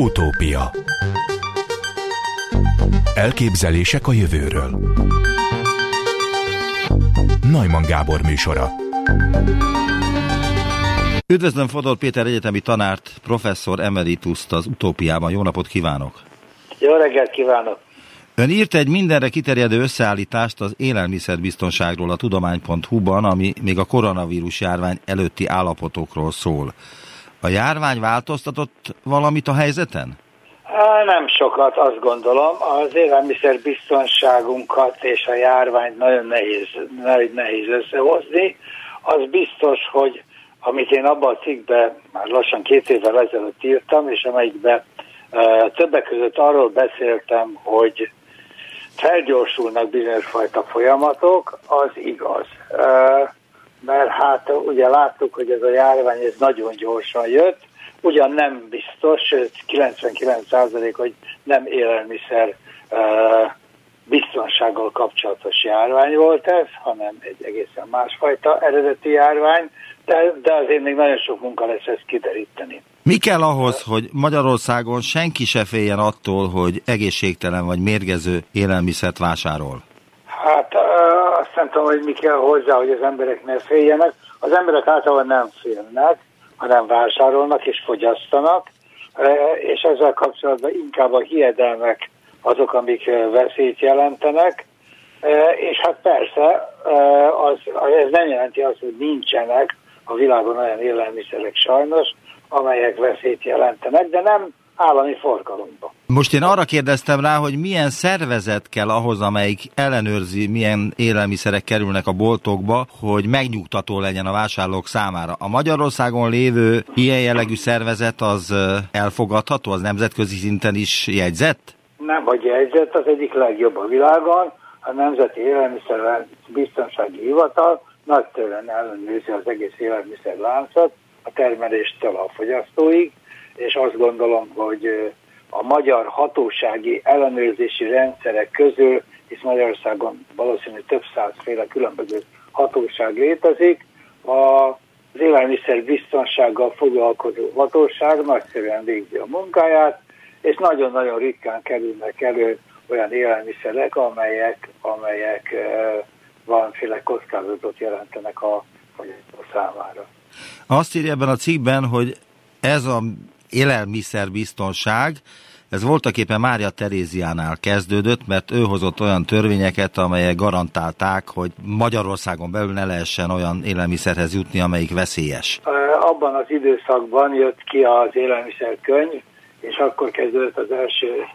Utópia Elképzelések a jövőről Najman Gábor műsora Üdvözlöm Fodor Péter egyetemi tanárt, professzor emerituszt az Utópiában. Jó napot kívánok! Jó reggelt kívánok! Ön írt egy mindenre kiterjedő összeállítást az élelmiszerbiztonságról a tudomány.hu-ban, ami még a koronavírus járvány előtti állapotokról szól. A járvány változtatott valamit a helyzeten? Nem sokat, azt gondolom. Az élelmiszer biztonságunkat és a járványt nagyon nehéz, nagyon nehéz összehozni. Az biztos, hogy amit én abban a cikkben már lassan két évvel ezelőtt írtam, és amelyikben uh, többek között arról beszéltem, hogy felgyorsulnak bizonyos fajta folyamatok, az igaz. Uh, mert hát ugye láttuk, hogy ez a járvány ez nagyon gyorsan jött, ugyan nem biztos, 99% hogy nem élelmiszer biztonsággal kapcsolatos járvány volt ez, hanem egy egészen másfajta eredeti járvány, de, de azért még nagyon sok munka lesz ezt kideríteni. Mi kell ahhoz, hogy Magyarországon senki se féljen attól, hogy egészségtelen vagy mérgező élelmiszert vásárol? Hát azt nem tudom, hogy mi kell hozzá, hogy az emberek ne féljenek. Az emberek általában nem félnek, hanem vásárolnak és fogyasztanak, és ezzel kapcsolatban inkább a hiedelmek azok, amik veszélyt jelentenek, és hát persze az, ez nem jelenti azt, hogy nincsenek. A világon olyan élelmiszerek sajnos, amelyek veszélyt jelentenek, de nem állami forgalomba. Most én arra kérdeztem rá, hogy milyen szervezet kell ahhoz, amelyik ellenőrzi, milyen élelmiszerek kerülnek a boltokba, hogy megnyugtató legyen a vásárlók számára. A Magyarországon lévő ilyen jellegű szervezet az elfogadható, az nemzetközi szinten is jegyzett? Nem, hogy jegyzett, az egyik legjobb a világon, a Nemzeti Élelmiszer Biztonsági Hivatal nagytőlen ellenőrzi az egész élelmiszer láncot, a termeléstől a fogyasztóig, és azt gondolom, hogy a magyar hatósági ellenőrzési rendszerek közül, hisz Magyarországon valószínűleg több százféle különböző hatóság létezik, az élelmiszer biztonsággal foglalkozó hatóság nagyszerűen végzi a munkáját, és nagyon-nagyon ritkán kerülnek elő olyan élelmiszerek, amelyek, amelyek valamiféle kockázatot jelentenek a fogyasztó számára. Azt írja ebben a cikkben, hogy ez a élelmiszerbiztonság, ez voltak éppen Mária Teréziánál kezdődött, mert ő hozott olyan törvényeket, amelyek garantálták, hogy Magyarországon belül ne lehessen olyan élelmiszerhez jutni, amelyik veszélyes. Abban az időszakban jött ki az élelmiszerkönyv, és akkor kezdődött az első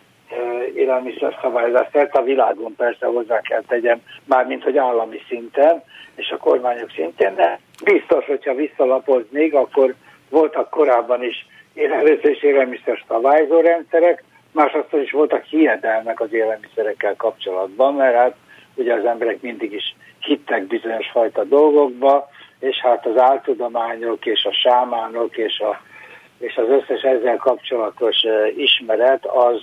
élelmiszer szabályozás szerte a világon persze hozzá kell tegyem, mármint hogy állami szinten és a kormányok szintén, de biztos, hogyha visszalapoznék, akkor voltak korábban is először is élelmiszer szabályzó rendszerek, másodszor is voltak hiedelmek az élelmiszerekkel kapcsolatban, mert hát ugye az emberek mindig is hittek bizonyos fajta dolgokba, és hát az áltudományok és a sámánok és, a, és az összes ezzel kapcsolatos ismeret az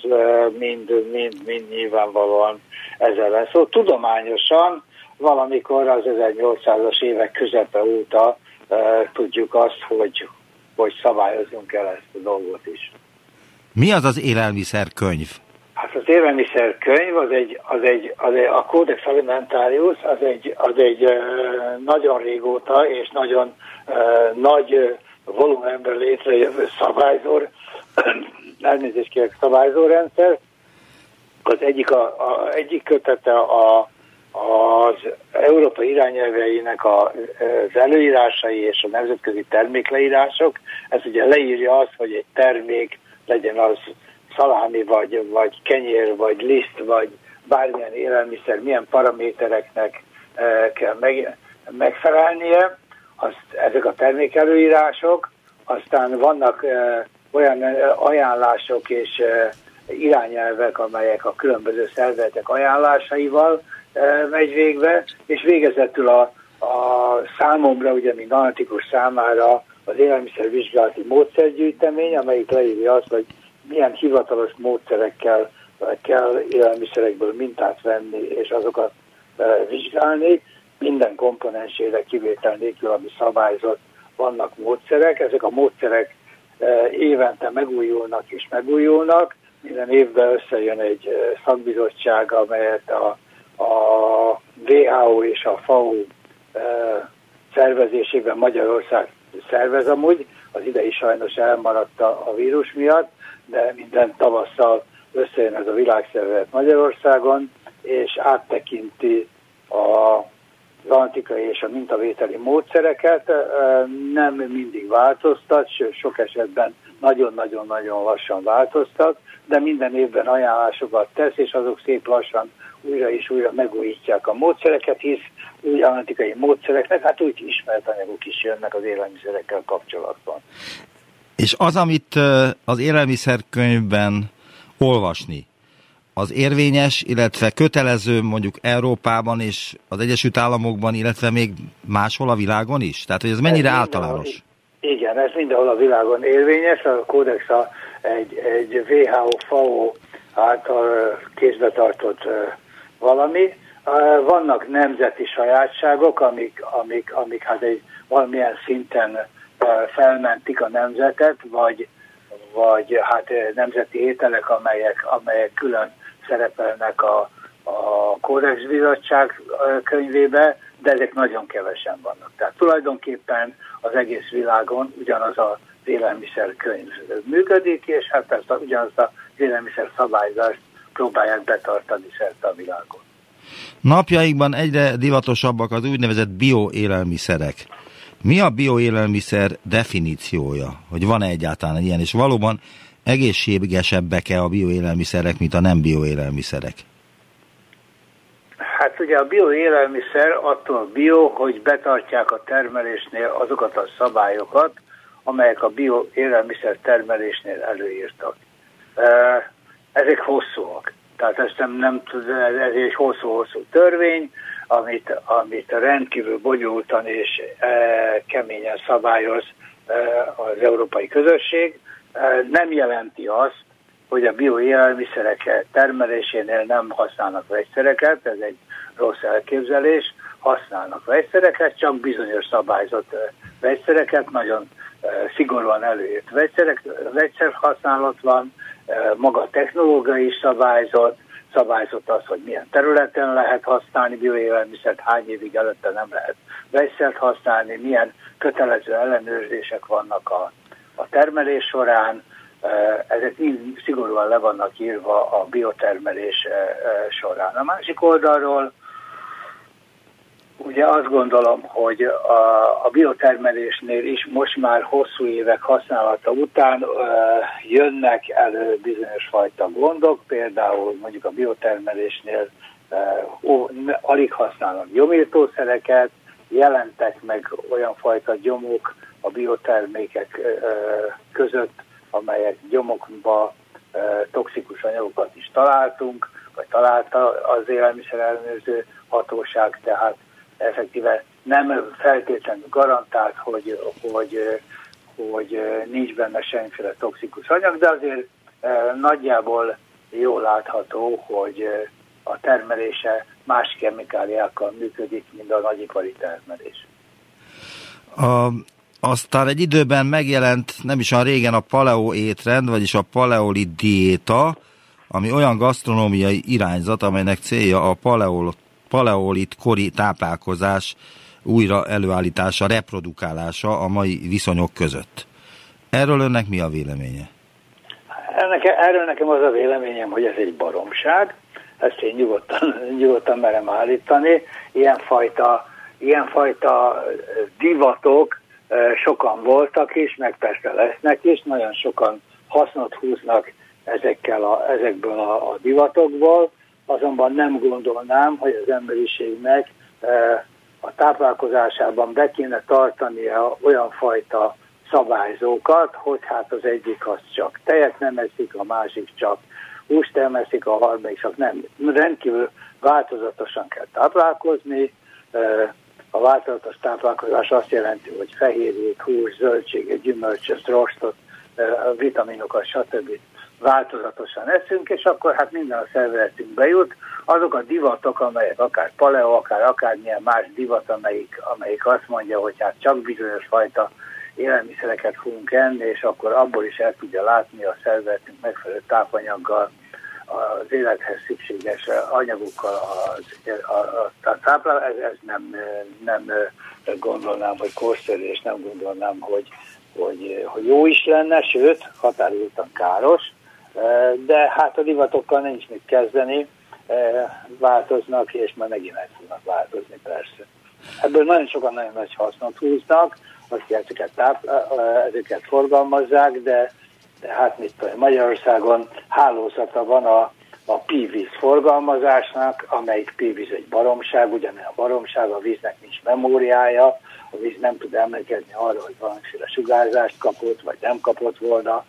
mind, mind, mind nyilvánvalóan ezzel lesz. Szóval tudományosan valamikor az 1800-as évek közepe óta tudjuk azt, hogy, hogy szabályozunk el ezt a dolgot is. Mi az az élelmiszerkönyv? Hát az élelmiszerkönyv, az egy, az egy, az egy a Codex Alimentarius, az egy, az egy nagyon régóta és nagyon nagy volumenben létrejövő szabályzó, elnézést kérek, szabályzórendszer. Az egyik, a, a, egyik kötete a az Európa irányelveinek az előírásai és a nemzetközi termékleírások, ez ugye leírja azt, hogy egy termék legyen az szalámi, vagy, vagy kenyér, vagy liszt, vagy bármilyen élelmiszer, milyen paramétereknek kell meg, megfelelnie, azt, ezek a termékelőírások, aztán vannak olyan ajánlások és irányelvek, amelyek a különböző szervezetek ajánlásaival megy végbe, és végezetül a, a számomra, ugye, mint analitikus számára az élelmiszervizsgálati módszergyűjtemény, amelyik leírja azt, hogy milyen hivatalos módszerekkel kell élelmiszerekből mintát venni, és azokat vizsgálni. Minden komponensére kivétel nélkül, ami szabályzott, vannak módszerek. Ezek a módszerek évente megújulnak és megújulnak. Minden évben összejön egy szakbizottság, amelyet a, a WHO és a FAO szervezésében Magyarország szervez amúgy, az idei sajnos elmaradt a vírus miatt, de minden tavasszal összejön ez a világszervezet Magyarországon, és áttekinti a az antikai és a mintavételi módszereket. Nem mindig változtat, sőt sok esetben nagyon-nagyon-nagyon lassan változtat, de minden évben ajánlásokat tesz, és azok szép lassan újra és újra megújítják a módszereket, hisz új antikai módszereknek, hát úgy ismert anyagok is jönnek az élelmiszerekkel kapcsolatban. És az, amit az élelmiszerkönyvben olvasni, az érvényes, illetve kötelező mondjuk Európában és az Egyesült Államokban, illetve még máshol a világon is? Tehát, hogy ez mennyire ez általános? Igen, ez mindenhol a világon érvényes, a kódex a, egy, egy WHO-FAO által kézbe tartott valami. Vannak nemzeti sajátságok, amik, amik, amik hát egy valamilyen szinten felmentik a nemzetet, vagy, vagy hát nemzeti ételek, amelyek, amelyek külön szerepelnek a, a Kódex Bizottság könyvébe, de ezek nagyon kevesen vannak. Tehát tulajdonképpen az egész világon ugyanaz a élelmiszer könyv működik, és hát persze ugyanaz a élelmiszer szabályzást próbálják betartani szerte a világon. Napjaikban egyre divatosabbak az úgynevezett bioélelmiszerek. Mi a bioélelmiszer definíciója? Hogy van-e egyáltalán ilyen? És valóban egészségesebbek-e a bioélelmiszerek, mint a nem bioélelmiszerek? Hát ugye a bioélelmiszer attól bio, hogy betartják a termelésnél azokat a szabályokat, amelyek a bioélelmiszer termelésnél előírtak. Ezek hosszúak. Tehát ezt nem, nem ez egy hosszú-hosszú törvény, amit, amit rendkívül bonyolultan és e, keményen szabályoz e, az európai közösség nem jelenti azt, hogy a bioélelmiszerek termelésénél nem használnak vegyszereket, ez egy rossz elképzelés, használnak vegyszereket, csak bizonyos szabályzott vegyszereket, nagyon szigorúan előírt vegyszerek, vegyszerhasználat van, maga a technológia is szabályzott, szabályzott az, hogy milyen területen lehet használni bioélelmiszert, hány évig előtte nem lehet vegyszert használni, milyen kötelező ellenőrzések vannak a a termelés során, ezek mind szigorúan le vannak írva a biotermelés során. A másik oldalról ugye azt gondolom, hogy a, a biotermelésnél is most már hosszú évek használata után jönnek elő bizonyos fajta gondok, például mondjuk a biotermelésnél ó, alig használnak gyomírtószereket, jelentek meg olyan fajta gyomok, a biotermékek között, amelyek gyomokba toxikus anyagokat is találtunk, vagy találta az élelmiszer ellenőrző hatóság, tehát effektíve nem feltétlenül garantált, hogy, hogy, hogy nincs benne semmiféle toxikus anyag, de azért nagyjából jól látható, hogy a termelése más kemikáliákkal működik, mint a nagyipari termelés. A aztán egy időben megjelent nem is olyan régen a paleo étrend, vagyis a paleolit diéta, ami olyan gasztronómiai irányzat, amelynek célja a paleol, paleolit kori táplálkozás újra előállítása, reprodukálása a mai viszonyok között. Erről önnek mi a véleménye? Ennek, erről nekem az a véleményem, hogy ez egy baromság, ezt én nyugodtan, nyugodtan merem állítani. Ilyenfajta, ilyenfajta divatok sokan voltak is, meg persze lesznek is, nagyon sokan hasznot húznak ezekkel a, ezekből a, a divatokból, azonban nem gondolnám, hogy az emberiségnek a táplálkozásában be kéne tartania olyan fajta szabályzókat, hogy hát az egyik az csak tejet nem eszik, a másik csak húst nem eszik, a harmadik csak nem. Rendkívül változatosan kell táplálkozni, a változatos táplálkozás azt jelenti, hogy fehérjét, hús, zöldséget, gyümölcsöt, rostot, vitaminokat, stb. Változatosan eszünk, és akkor hát minden a szervezetünkbe jut. Azok a divatok, amelyek akár paleo, akár akármilyen más divat, amelyik, amelyik azt mondja, hogy hát csak bizonyos fajta élelmiszereket fogunk enni, és akkor abból is el tudja látni a szervezetünk megfelelő tápanyaggal, az élethez szükséges anyagokkal az, a, a, a táplál, ez, ez nem, nem gondolnám, hogy korszerű, és nem gondolnám, hogy, hogy, hogy jó is lenne, sőt, határozottan káros, de hát a divatokkal nincs mit kezdeni, változnak, és már megint meg fognak változni persze. Ebből nagyon sokan nagyon nagy hasznot húznak, akik ezeket, ezeket forgalmazzák, de, de hát mit tudom, Magyarországon hálózata van a, a pívíz forgalmazásnak, amelyik pívíz egy baromság, ugyanilyen a baromság, a víznek nincs memóriája, a víz nem tud emlékezni arra, hogy valamiféle sugárzást kapott, vagy nem kapott volna,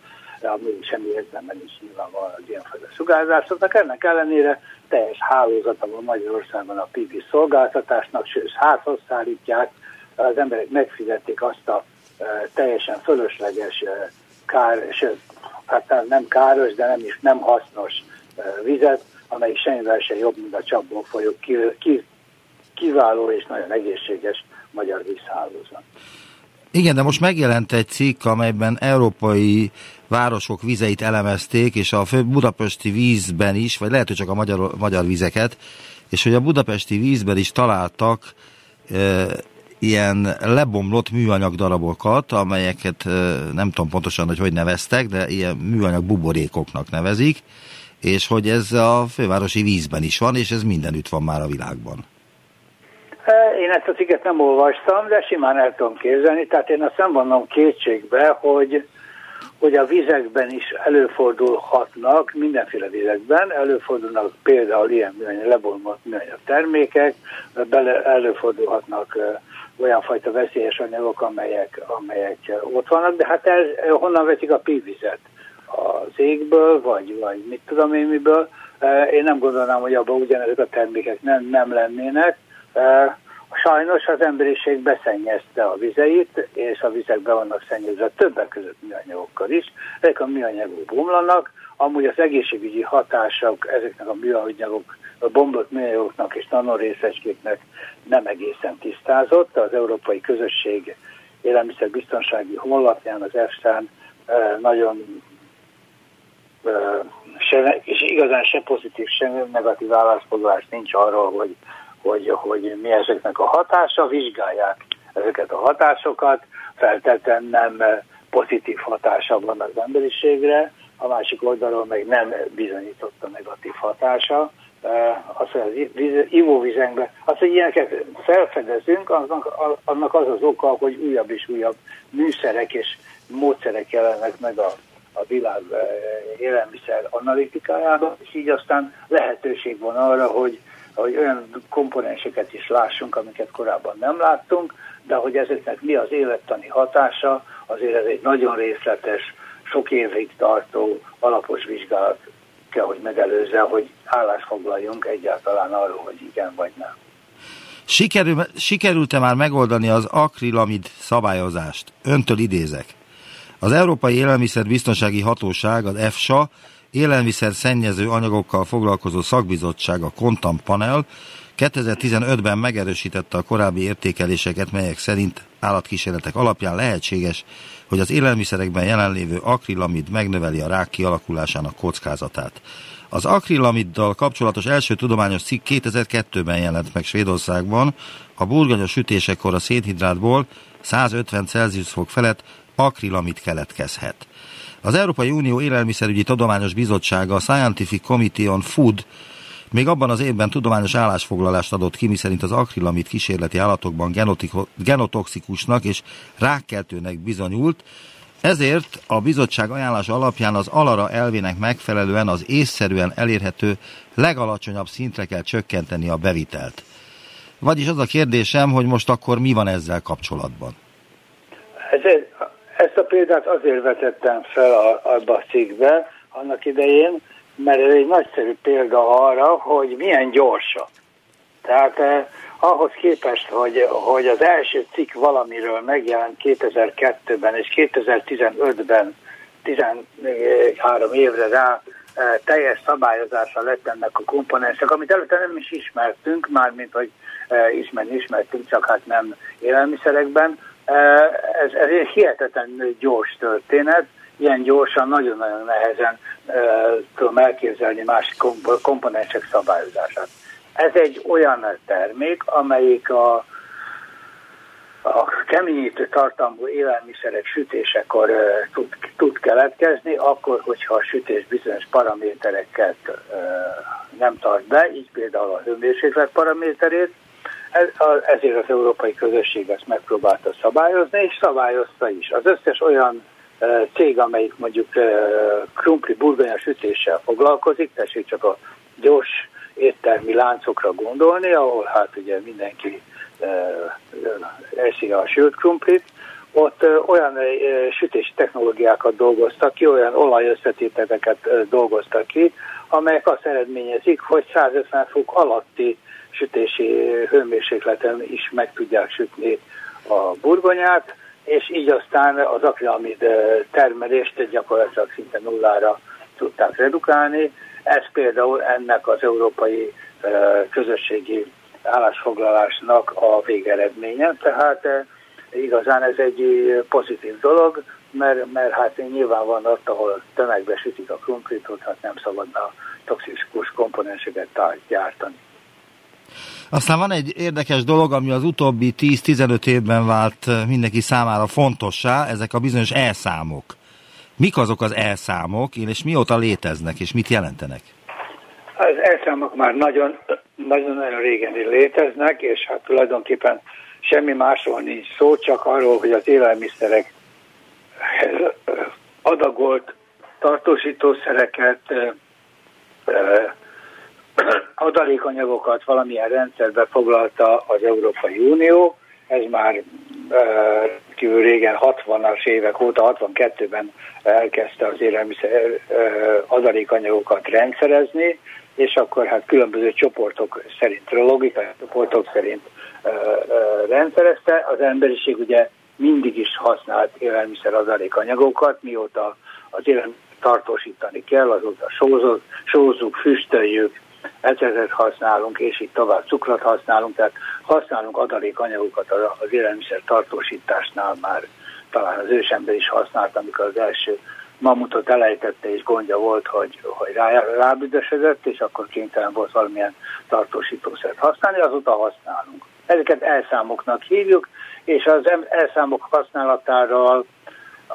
ami semmi értelme nincs nyilvánvalóan az ilyenfajta sugárzásoknak. Ennek ellenére teljes hálózata van Magyarországon a PV szolgáltatásnak, sőt házhoz szállítják, az emberek megfizették azt a e, teljesen fölösleges e, kár, sőt, hát nem káros, de nem is nem hasznos e, vizet, amelyik semmivel sem jobb, mint a csapból folyó ki, ki, kiváló és nagyon egészséges magyar vízhálózat. Igen, de most megjelent egy cikk, amelyben európai városok vizeit elemezték, és a fő budapesti vízben is, vagy lehet, hogy csak a magyar, magyar vizeket, és hogy a budapesti vízben is találtak e, ilyen lebomlott műanyag darabokat, amelyeket e, nem tudom pontosan, hogy hogy neveztek, de ilyen műanyag buborékoknak nevezik, és hogy ez a fővárosi vízben is van, és ez mindenütt van már a világban. Én ezt a cikket nem olvastam, de simán el tudom képzelni, tehát én azt nem vannom kétségbe, hogy, hogy a vizekben is előfordulhatnak, mindenféle vizekben, előfordulnak például ilyen műanyag, lebomlott műanyag termékek, bele, előfordulhatnak olyan fajta veszélyes anyagok, amelyek, amelyek ott vannak, de hát ez, honnan veszik a pívizet? Az égből, vagy, vagy mit tudom én miből? Én nem gondolnám, hogy abban ugyanezek a termékek nem, nem lennének, Sajnos az emberiség beszennyezte a vizeit, és a vizek be vannak szennyezve többek között műanyagokkal is. Ezek a műanyagok bomlanak, amúgy az egészségügyi hatások ezeknek a műanyagok, a bombott műanyagoknak és nanorészecskéknek nem egészen tisztázott. Az Európai Közösség élelmiszerbiztonsági honlapján az EFSA-n nagyon se, és igazán se pozitív, se negatív állásfoglalás nincs arról, hogy hogy, hogy mi ezeknek a hatása, vizsgálják ezeket a hatásokat, feltétlenül nem pozitív hatása van az emberiségre, a másik oldalról meg nem bizonyította negatív hatása. Eh, az, hogy az ivóvizekben, az, hogy ilyeneket felfedezünk, annak, annak az az oka, hogy újabb és újabb műszerek és módszerek jelennek meg a, a világ eh, élelmiszer analitikájában, és így aztán lehetőség van arra, hogy hogy olyan komponenseket is lássunk, amiket korábban nem láttunk, de hogy ezeknek mi az élettani hatása, azért ez egy nagyon részletes, sok évig tartó alapos vizsgálat kell, hogy megelőzze, hogy állásfoglaljunk egyáltalán arról, hogy igen vagy nem. Sikerül, sikerült-e már megoldani az akrilamid szabályozást? Öntől idézek. Az Európai Élelmiszerbiztonsági Hatóság, az EFSA élelmiszer szennyező anyagokkal foglalkozó szakbizottság, a Kontam Panel 2015-ben megerősítette a korábbi értékeléseket, melyek szerint állatkísérletek alapján lehetséges, hogy az élelmiszerekben jelenlévő akrilamid megnöveli a rák kialakulásának kockázatát. Az akrilamiddal kapcsolatos első tudományos cikk 2002-ben jelent meg Svédországban, a burgonyos sütésekor a szénhidrátból 150 Celsius fok felett akrilamid keletkezhet. Az Európai Unió Élelmiszerügyi Tudományos Bizottsága, a Scientific Committee on Food még abban az évben tudományos állásfoglalást adott ki, miszerint az akrilamid kísérleti állatokban genotoxikusnak és rákkeltőnek bizonyult, ezért a bizottság ajánlása alapján az alara elvének megfelelően az észszerűen elérhető legalacsonyabb szintre kell csökkenteni a bevitelt. Vagyis az a kérdésem, hogy most akkor mi van ezzel kapcsolatban? Ez, ezt a példát azért vetettem fel a, abba a cikkbe annak idején, mert ez egy nagyszerű példa arra, hogy milyen gyorsan. Tehát eh, ahhoz képest, hogy, hogy az első cikk valamiről megjelent 2002-ben és 2015-ben 13 évre rá eh, teljes szabályozása lett ennek a komponensek, amit előtte nem is ismertünk, mármint hogy eh, ismerni ismertünk, csak hát nem élelmiszerekben, Ez, ez egy hihetetlen gyors történet, ilyen gyorsan, nagyon-nagyon nehezen tudom elképzelni másik komponensek szabályozását. Ez egy olyan termék, amelyik a a keményítő tartalmú élelmiszerek sütésekor uh, tud, tud keletkezni, akkor, hogyha a sütés bizonyos paramétereket uh, nem tart be, így például a hőmérséklet paraméterét, ezért az európai közösség ezt megpróbálta szabályozni, és szabályozta is. Az összes olyan uh, cég, amelyik mondjuk uh, krumpli burgonya sütéssel foglalkozik, tessék csak a gyors éttermi láncokra gondolni, ahol hát ugye mindenki eszi a sült krumplit, ott olyan sütési technológiákat dolgoztak ki, olyan olajösszetételeket dolgoztak ki, amelyek azt eredményezik, hogy 150 fok alatti sütési hőmérsékleten is meg tudják sütni a burgonyát, és így aztán az akrilamid termelést gyakorlatilag szinte nullára tudták redukálni. Ez például ennek az európai közösségi állásfoglalásnak a végeredménye, tehát eh, igazán ez egy eh, pozitív dolog, mert, mert hát nyilván van ott, ahol tömegbe sütik a krumplitot, hát nem szabadna toxikus komponenseket gyártani. Aztán van egy érdekes dolog, ami az utóbbi 10-15 évben vált eh, mindenki számára fontossá, ezek a bizonyos elszámok. Mik azok az elszámok, és mióta léteznek, és mit jelentenek? Az elszámok már nagyon nagyon-nagyon régen léteznek, és hát tulajdonképpen semmi másról nincs szó, csak arról, hogy az élelmiszerek adagolt tartósítószereket, adalékanyagokat valamilyen rendszerbe foglalta az Európai Unió. Ez már kívül régen 60-as évek óta, 62-ben elkezdte az élelmiszer adalékanyagokat rendszerezni, és akkor hát különböző csoportok szerint, logikai csoportok szerint ö, rendszerezte. Az emberiség ugye mindig is használt élelmiszer adalékanyagokat, mióta az élelmiszer tartósítani kell, azóta sózunk, sózzuk, füstöljük, ecetet használunk, és így tovább cukrot használunk, tehát használunk adalékanyagokat az élelmiszer tartósításnál már talán az ősember is használt, amikor az első mamutot elejtette, és gondja volt, hogy, hogy rá, rábüdösödött, és akkor kénytelen volt valamilyen tartósítószert használni, azóta használunk. Ezeket elszámoknak hívjuk, és az elszámok használatáról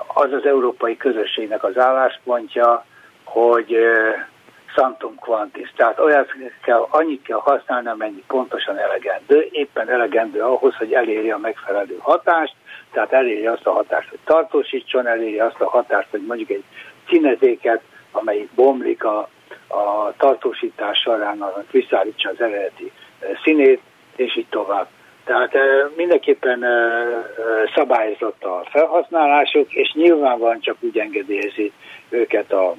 az az európai közösségnek az álláspontja, hogy Santum Quantis, tehát olyat kell, annyit kell használni, amennyi pontosan elegendő, éppen elegendő ahhoz, hogy elérje a megfelelő hatást, tehát elérje azt a hatást, hogy tartósítson, elérje azt a hatást, hogy mondjuk egy színezéket, amely bomlik a, a tartósítás során, annak visszaállítsa az eredeti színét, és így tovább. Tehát mindenképpen szabályozott a felhasználásuk, és nyilvánvalóan csak úgy engedélyezi őket a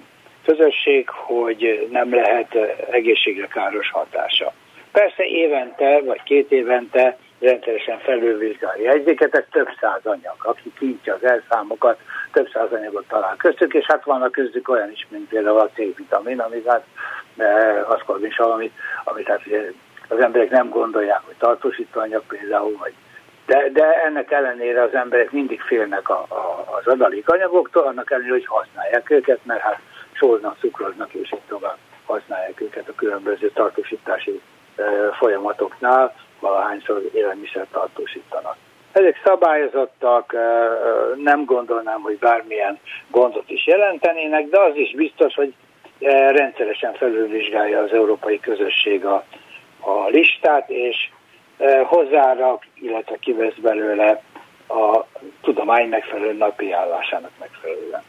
közösség, hogy nem lehet egészségre káros hatása. Persze évente, vagy két évente rendszeresen felülvizsgálja jegyzéket, több száz anyag. Aki kintja az elszámokat, több száz anyagot talál köztük, és hát vannak köztük olyan is, mint például a C-vitamin, amit hát eh, aszkorbinsav, amit, amit hát az emberek nem gondolják, hogy tartósító anyag például, vagy de, de ennek ellenére az emberek mindig félnek a, a, az adalékanyagoktól, annak ellenére, hogy használják őket, mert hát sóznak, cukroznak, és így tovább használják őket a különböző tartósítási folyamatoknál, valahányszor élelmiszer tartósítanak. Ezek szabályozottak, nem gondolnám, hogy bármilyen gondot is jelentenének, de az is biztos, hogy rendszeresen felülvizsgálja az európai közösség a, a listát, és hozzárak, illetve kivesz belőle a tudomány megfelelő napi állásának megfelelően.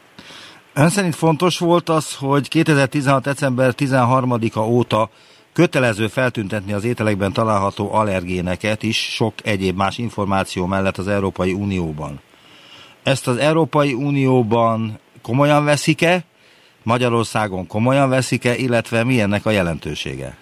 Ön szerint fontos volt az, hogy 2016. december 13-a óta kötelező feltüntetni az ételekben található allergéneket is sok egyéb más információ mellett az Európai Unióban. Ezt az Európai Unióban komolyan veszik-e, Magyarországon komolyan veszik-e, illetve mi ennek a jelentősége?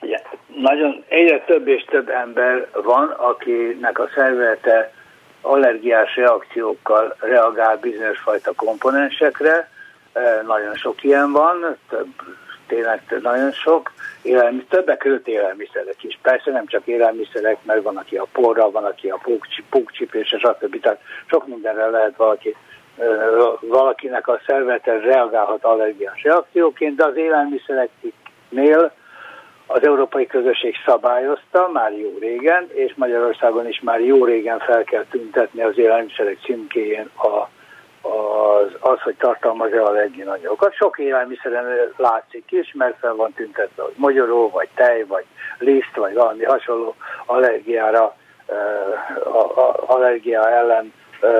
Ja, nagyon egyre több és több ember van, akinek a szervezete allergiás reakciókkal reagál bizonyos fajta komponensekre, nagyon sok ilyen van, több, tényleg nagyon sok, élelmiszer, többek között élelmiszerek is. Persze nem csak élelmiszerek, mert van, aki a porra, van, aki a pókcsipésre, stb. Tehát sok mindenre lehet valaki, valakinek a szervezete reagálhat allergiás reakcióként, de az élelmiszereknél az európai közösség szabályozta már jó régen, és Magyarországon is már jó régen fel kell tüntetni az élelmiszerek címkéjén a az, az hogy tartalmaz-e allergénanyagokat. Sok élelmiszeren látszik is, mert fel van tüntetve, hogy magyaró, vagy tej, vagy liszt, vagy valami hasonló allergiára, allergia ellen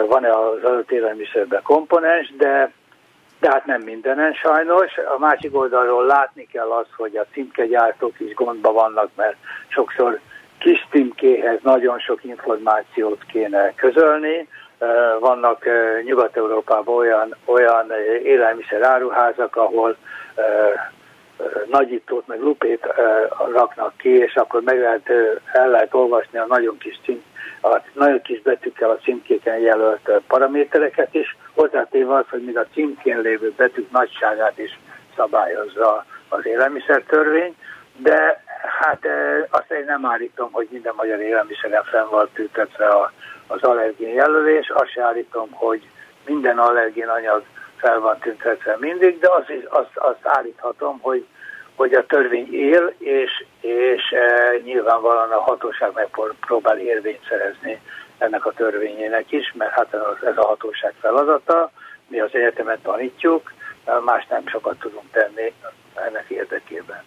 van-e az adott élelmiszerben komponens, de, de hát nem mindenen sajnos. A másik oldalról látni kell az, hogy a címkegyártók is gondba vannak, mert sokszor kis címkéhez nagyon sok információt kéne közölni, vannak Nyugat-Európában olyan, olyan élelmiszer áruházak, ahol nagyítót, meg lupét raknak ki, és akkor meg lehet, el lehet olvasni a nagyon kis cím, a nagyon kis betűkkel a címkéken jelölt paramétereket is, hozzátéve az, hogy még a címkén lévő betűk nagyságát is szabályozza az élelmiszertörvény, de hát azt én nem állítom, hogy minden magyar élelmiszeren fenn van tűtetve a az allergén jelölés, azt se állítom, hogy minden allergén anyag fel van tüntetve mindig, de azt, azt, azt állíthatom, hogy, hogy a törvény él, és, és e, nyilvánvalóan a hatóság megpróbál érvényt szerezni ennek a törvényének is, mert hát ez a hatóság feladata, mi az egyetemet tanítjuk, más nem sokat tudunk tenni ennek érdekében.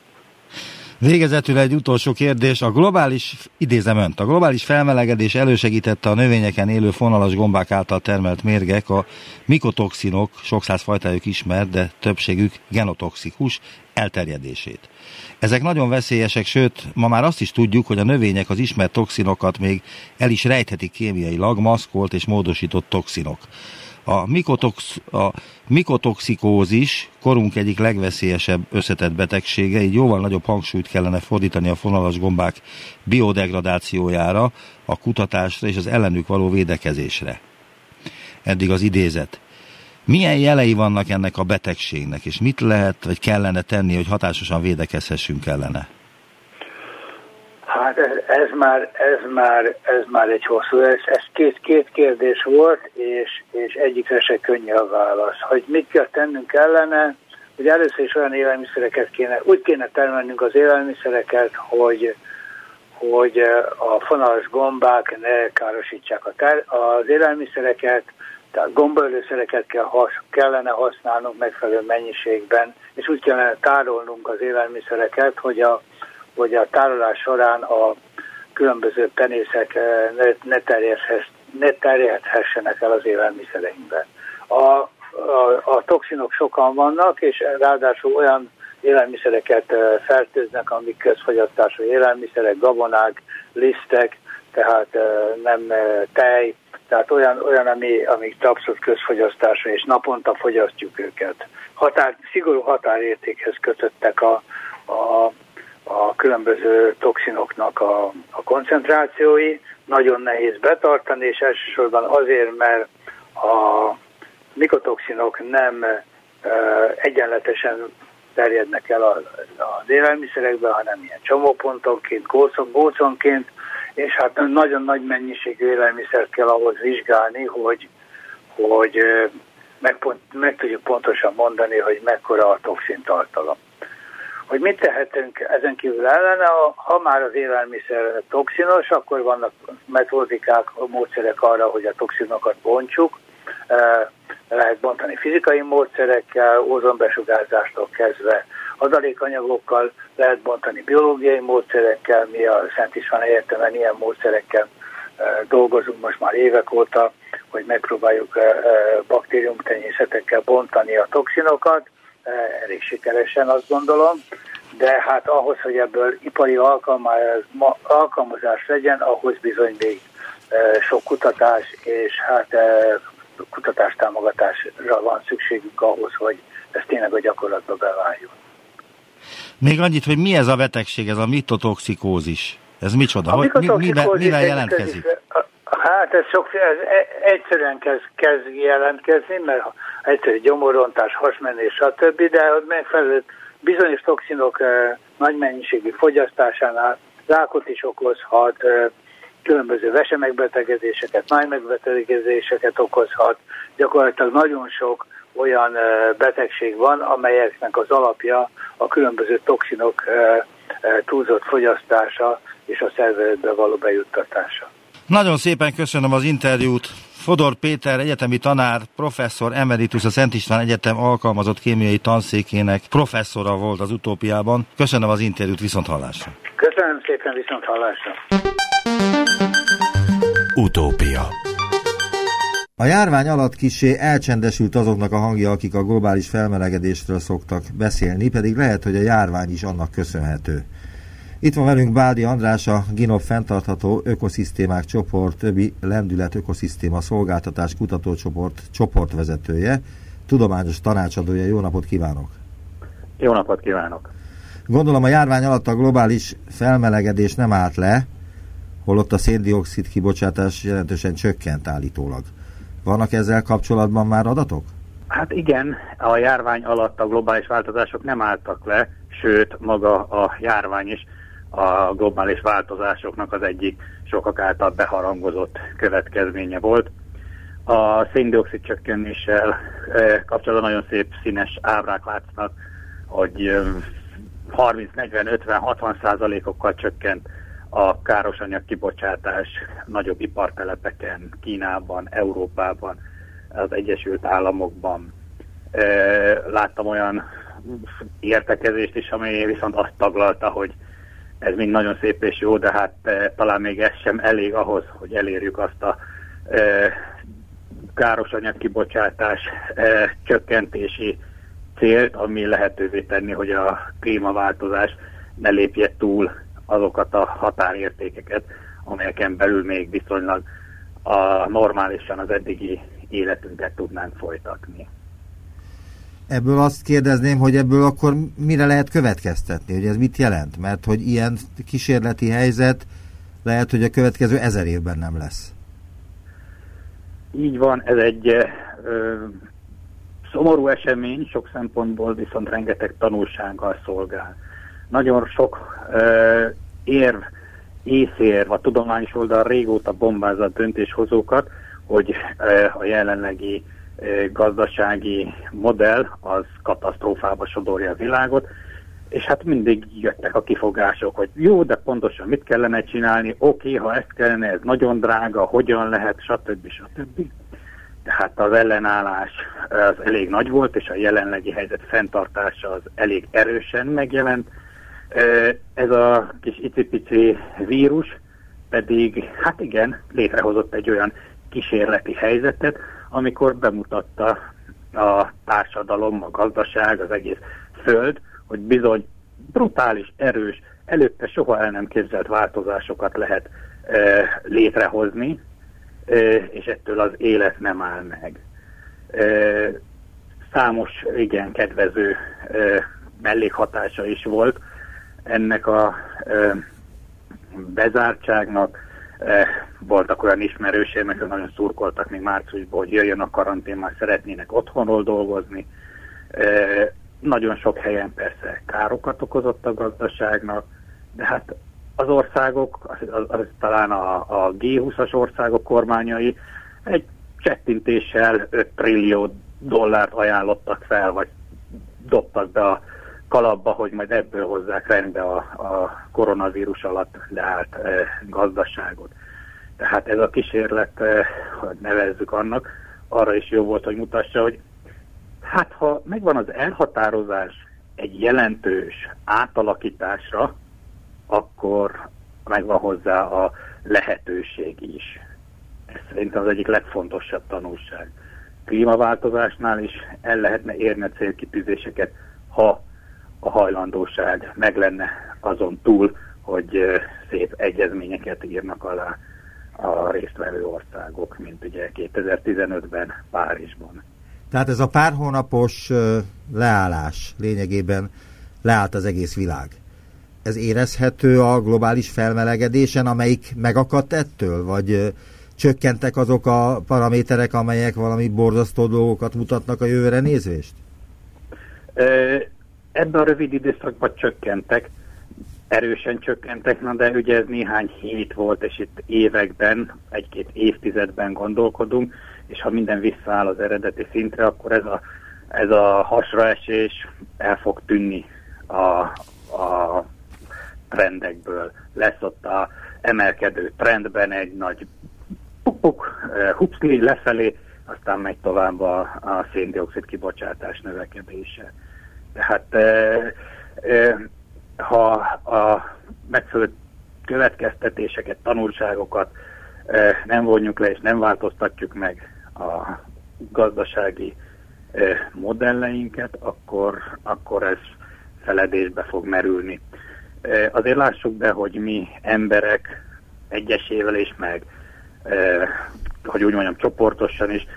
Végezetül egy utolsó kérdés. A globális, idézem önt, a globális felmelegedés elősegítette a növényeken élő fonalas gombák által termelt mérgek, a mikotoxinok, sok száz fajtájuk ismert, de többségük genotoxikus, elterjedését. Ezek nagyon veszélyesek, sőt, ma már azt is tudjuk, hogy a növények az ismert toxinokat még el is rejthetik kémiailag, maszkolt és módosított toxinok. A, mikotox, a mikotoxikózis korunk egyik legveszélyesebb összetett betegsége, így jóval nagyobb hangsúlyt kellene fordítani a fonalas gombák biodegradációjára, a kutatásra és az ellenük való védekezésre. Eddig az idézet. Milyen jelei vannak ennek a betegségnek, és mit lehet, vagy kellene tenni, hogy hatásosan védekezhessünk ellene? Hát ez, ez, már, ez, már, ez már egy hosszú, ez, ez két, két kérdés volt, és, és egyikre se könnyű a válasz. Hogy mit kell tennünk ellene, hogy először is olyan élelmiszereket kéne, úgy kéne termelnünk az élelmiszereket, hogy, hogy a fonalas gombák ne károsítsák a ter, az élelmiszereket, tehát gombaölőszereket kell, kellene használnunk megfelelő mennyiségben, és úgy kellene tárolnunk az élelmiszereket, hogy a hogy a tárolás során a különböző penészek eh, ne, ne, ne terjedhessenek el az élelmiszereinkben. A, a, a toxinok sokan vannak, és ráadásul olyan élelmiszereket eh, fertőznek, amik közfogyasztású élelmiszerek, gabonák, lisztek, tehát eh, nem tej, tehát olyan, olyan ami, amik abszolút közfogyasztású, és naponta fogyasztjuk őket. Határ, szigorú határértékhez kötöttek a, a a különböző toxinoknak a, a koncentrációi, nagyon nehéz betartani, és elsősorban azért, mert a mikotoxinok nem egyenletesen terjednek el az élelmiszerekbe, hanem ilyen csomópontonként, góconként, és hát nagyon nagy mennyiségű élelmiszert kell ahhoz vizsgálni, hogy, hogy meg, meg tudjuk pontosan mondani, hogy mekkora a toxin tartalom hogy mit tehetünk ezen kívül ellene, ha már az élelmiszer toxinos, akkor vannak metodikák, módszerek arra, hogy a toxinokat bontsuk, lehet bontani fizikai módszerekkel, ózonbesugárzástól kezdve adalékanyagokkal, lehet bontani biológiai módszerekkel, mi a Szent István Egyetemen ilyen módszerekkel dolgozunk most már évek óta, hogy megpróbáljuk baktériumtenyészetekkel bontani a toxinokat, elég sikeresen azt gondolom, de hát ahhoz, hogy ebből ipari alkalmazás legyen, ahhoz bizony még sok kutatás és hát kutatástámogatásra van szükségünk ahhoz, hogy ez tényleg a gyakorlatba beváljon. Még annyit, hogy mi ez a betegség, ez a mitotoxikózis? Ez micsoda? Hogy, mi, miben, mivel jelentkezik? Hát ez, sok, ez e- egyszerűen kezd, kezd jelentkezni, mert egyszerű gyomorontás, hasmenés, stb., de megfelelő bizonyos toxinok nagy mennyiségű fogyasztásánál rákot is okozhat, különböző vesemegbetegedéseket, májmegbetegedéseket okozhat. Gyakorlatilag nagyon sok olyan betegség van, amelyeknek az alapja a különböző toxinok túlzott fogyasztása és a szervezetbe való bejuttatása. Nagyon szépen köszönöm az interjút. Fodor Péter egyetemi tanár, professzor emeritus a Szent István Egyetem alkalmazott kémiai tanszékének professzora volt az utópiában. Köszönöm az interjút, viszont hallásra. Köszönöm szépen, viszont hallásra. Utópia a járvány alatt kisé elcsendesült azoknak a hangja, akik a globális felmelegedésről szoktak beszélni, pedig lehet, hogy a járvány is annak köszönhető. Itt van velünk Bádi András, a GINOP fenntartható ökoszisztémák csoport, többi lendület ökoszisztéma szolgáltatás kutatócsoport csoportvezetője, tudományos tanácsadója. Jó napot kívánok! Jó napot kívánok! Gondolom a járvány alatt a globális felmelegedés nem állt le, holott a széndiokszid kibocsátás jelentősen csökkent állítólag. Vannak ezzel kapcsolatban már adatok? Hát igen, a járvány alatt a globális változások nem álltak le, sőt maga a járvány is a globális változásoknak az egyik sokak által beharangozott következménye volt. A széndiokszid csökkenéssel eh, kapcsolatban nagyon szép színes ábrák látsznak, hogy 30, 40, 50, 60 százalékokkal csökkent a károsanyag kibocsátás nagyobb ipartelepeken, Kínában, Európában, az Egyesült Államokban. Eh, láttam olyan értekezést is, ami viszont azt taglalta, hogy ez mind nagyon szép és jó, de hát e, talán még ez sem elég ahhoz, hogy elérjük azt a e, káros anyagkibocsátás e, csökkentési célt, ami lehetővé tenni, hogy a klímaváltozás ne lépje túl azokat a határértékeket, amelyeken belül még viszonylag a normálisan az eddigi életünket tudnánk folytatni. Ebből azt kérdezném, hogy ebből akkor mire lehet következtetni, hogy ez mit jelent? Mert hogy ilyen kísérleti helyzet lehet, hogy a következő ezer évben nem lesz. Így van, ez egy ö, szomorú esemény, sok szempontból viszont rengeteg tanulsággal szolgál. Nagyon sok ö, érv, észérv a tudományos oldal régóta bombázza a döntéshozókat, hogy ö, a jelenlegi gazdasági modell az katasztrófába sodorja a világot, és hát mindig jöttek a kifogások, hogy jó, de pontosan mit kellene csinálni, oké, ha ezt kellene, ez nagyon drága, hogyan lehet, stb. stb. Tehát az ellenállás az elég nagy volt, és a jelenlegi helyzet fenntartása az elég erősen megjelent. Ez a kis icipici vírus pedig, hát igen, létrehozott egy olyan kísérleti helyzetet, amikor bemutatta a társadalom, a gazdaság, az egész föld, hogy bizony brutális, erős, előtte soha el nem képzelt változásokat lehet e, létrehozni, e, és ettől az élet nem áll meg. E, számos, igen, kedvező e, mellékhatása is volt ennek a e, bezártságnak, voltak olyan ismerőseim, akik nagyon szurkoltak még márciusban, hogy jöjjön a karantén, már szeretnének otthonról dolgozni. Eh, nagyon sok helyen persze károkat okozott a gazdaságnak, de hát az országok, az, az, az talán a, a G20-as országok kormányai egy csettintéssel 5 trillió dollárt ajánlottak fel, vagy dobtak be a kalapba, hogy majd ebből hozzák rendbe a, a koronavírus alatt leállt e, gazdaságot. Tehát ez a kísérlet, e, hogy nevezzük annak, arra is jó volt, hogy mutassa, hogy hát ha megvan az elhatározás egy jelentős átalakításra, akkor megvan hozzá a lehetőség is. Ez szerintem az egyik legfontosabb tanulság. Klímaváltozásnál is el lehetne érni a célkitűzéseket, ha a hajlandóság meg lenne azon túl, hogy szép egyezményeket írnak alá a résztvevő országok, mint ugye 2015-ben Párizsban. Tehát ez a pár hónapos leállás lényegében leállt az egész világ. Ez érezhető a globális felmelegedésen, amelyik megakadt ettől, vagy csökkentek azok a paraméterek, amelyek valami borzasztó dolgokat mutatnak a jövőre nézvést? Ebben a rövid időszakban csökkentek, erősen csökkentek, na de ugye ez néhány hét volt, és itt években, egy-két évtizedben gondolkodunk, és ha minden visszaáll az eredeti szintre, akkor ez a, ez a hasraesés el fog tűnni a, a trendekből. Lesz ott a emelkedő trendben egy nagy puk-puk, eh, lefelé, aztán megy tovább a, a széndiokszid kibocsátás növekedése. Tehát ha a megfelelő következtetéseket, tanulságokat nem vonjuk le és nem változtatjuk meg a gazdasági modelleinket, akkor, akkor ez feledésbe fog merülni. Azért lássuk be, hogy mi emberek egyesével és meg, hogy úgy mondjam, csoportosan is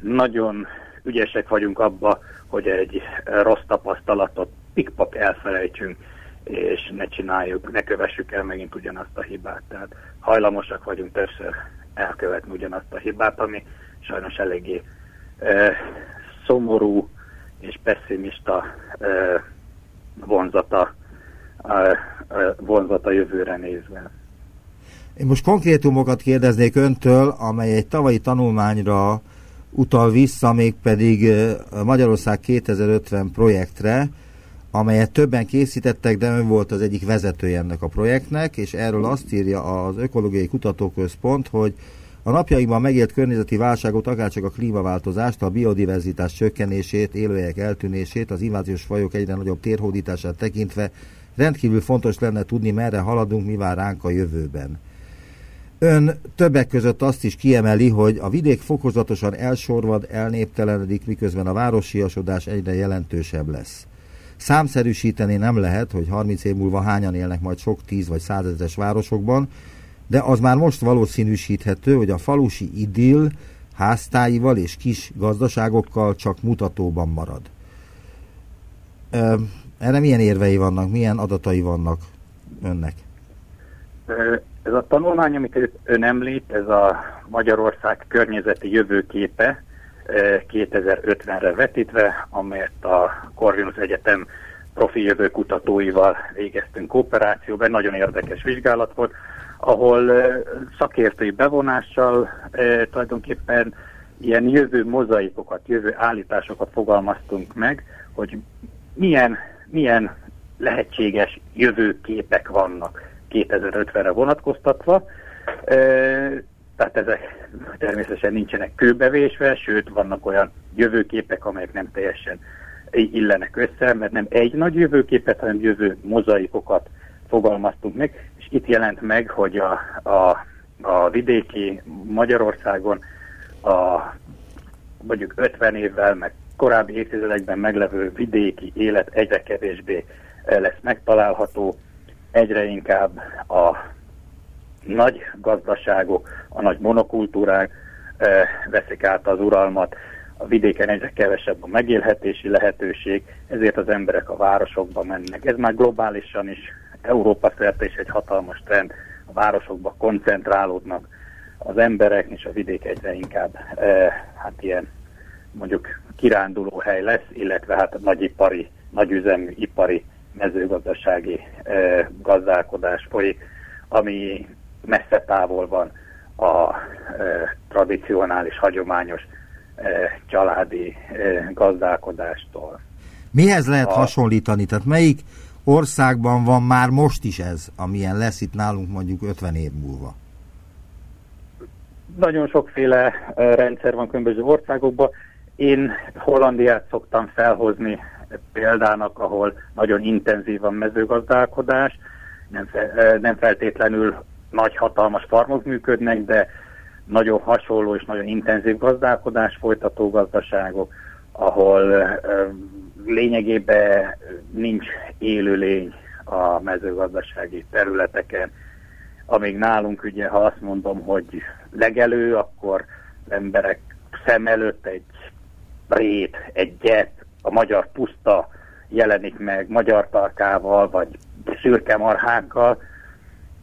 nagyon ügyesek vagyunk abba, hogy egy rossz tapasztalatot pikpak elfelejtsünk, és ne csináljuk, ne kövessük el megint ugyanazt a hibát. Tehát hajlamosak vagyunk többször elkövetni ugyanazt a hibát, ami sajnos eléggé e, szomorú és pessimista e, vonzata, e, vonzata jövőre nézve. Én most konkrétumokat kérdeznék öntől, amely egy tavalyi tanulmányra utal vissza, mégpedig Magyarország 2050 projektre, amelyet többen készítettek, de ön volt az egyik vezetője ennek a projektnek, és erről azt írja az Ökológiai Kutatóközpont, hogy a napjainkban megélt környezeti válságot, akárcsak a klímaváltozást, a biodiverzitás csökkenését, élőhelyek eltűnését, az inváziós fajok egyre nagyobb térhódítását tekintve rendkívül fontos lenne tudni, merre haladunk, mi vár ránk a jövőben. Ön többek között azt is kiemeli, hogy a vidék fokozatosan elsorvad, elnéptelenedik, miközben a városiasodás egyre jelentősebb lesz. Számszerűsíteni nem lehet, hogy 30 év múlva hányan élnek majd sok tíz vagy százezres városokban, de az már most valószínűsíthető, hogy a falusi idill háztáival és kis gazdaságokkal csak mutatóban marad. Erre milyen érvei vannak, milyen adatai vannak önnek? Ez a tanulmány, amit ön említ, ez a Magyarország környezeti jövőképe 2050-re vetítve, amelyet a Corvinus Egyetem profi jövőkutatóival végeztünk kooperációban. Nagyon érdekes vizsgálat volt, ahol szakértői bevonással tulajdonképpen ilyen jövő mozaikokat, jövő állításokat fogalmaztunk meg, hogy milyen, milyen lehetséges jövőképek vannak 2050-re vonatkoztatva. Tehát ezek természetesen nincsenek kőbevésve, sőt vannak olyan jövőképek, amelyek nem teljesen illenek össze, mert nem egy nagy jövőképet, hanem jövő mozaikokat fogalmaztunk meg, és itt jelent meg, hogy a, a, a vidéki Magyarországon a mondjuk 50 évvel, meg korábbi évtizedekben meglevő vidéki élet egyre kevésbé lesz megtalálható, egyre inkább a nagy gazdaságok, a nagy monokultúrák veszik át az uralmat, a vidéken egyre kevesebb a megélhetési lehetőség, ezért az emberek a városokba mennek. Ez már globálisan is, Európa szerte is egy hatalmas trend, a városokba koncentrálódnak az emberek, és a vidék egyre inkább e, hát ilyen mondjuk kiránduló hely lesz, illetve hát nagyipari, nagyüzemű ipari mezőgazdasági gazdálkodás folyik, ami messze távol van a tradicionális, hagyományos családi gazdálkodástól. Mihez lehet a... hasonlítani? Tehát melyik országban van már most is ez, amilyen lesz itt nálunk mondjuk 50 év múlva? Nagyon sokféle rendszer van különböző országokban. Én Hollandiát szoktam felhozni példának, ahol nagyon intenzív a mezőgazdálkodás, nem, nem feltétlenül nagy hatalmas farmok működnek, de nagyon hasonló és nagyon intenzív gazdálkodás folytató gazdaságok, ahol lényegében nincs élőlény a mezőgazdasági területeken. Amíg nálunk ugye, ha azt mondom, hogy legelő, akkor emberek szem előtt egy rét, egy gyep, a magyar puszta jelenik meg magyar tarkával, vagy szürke marhákkal,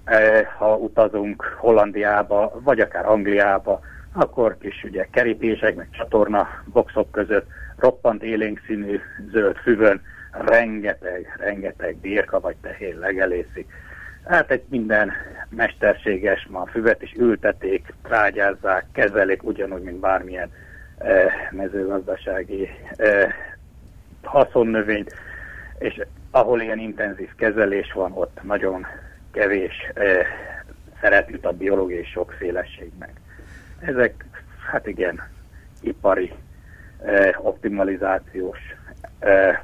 Eh, ha utazunk Hollandiába, vagy akár Angliába, akkor kis ugye kerítések, meg csatorna boxok között roppant élénk színű zöld füvön rengeteg, rengeteg birka vagy tehén legelészik. Hát egy minden mesterséges, ma a füvet is ültetik, trágyázzák, kezelik ugyanúgy, mint bármilyen eh, mezőgazdasági eh, haszonnövényt, és ahol ilyen intenzív kezelés van, ott nagyon kevés eh, szeret jut a biológiai sokféleségnek. Ezek, hát igen, ipari optimalizációs eh,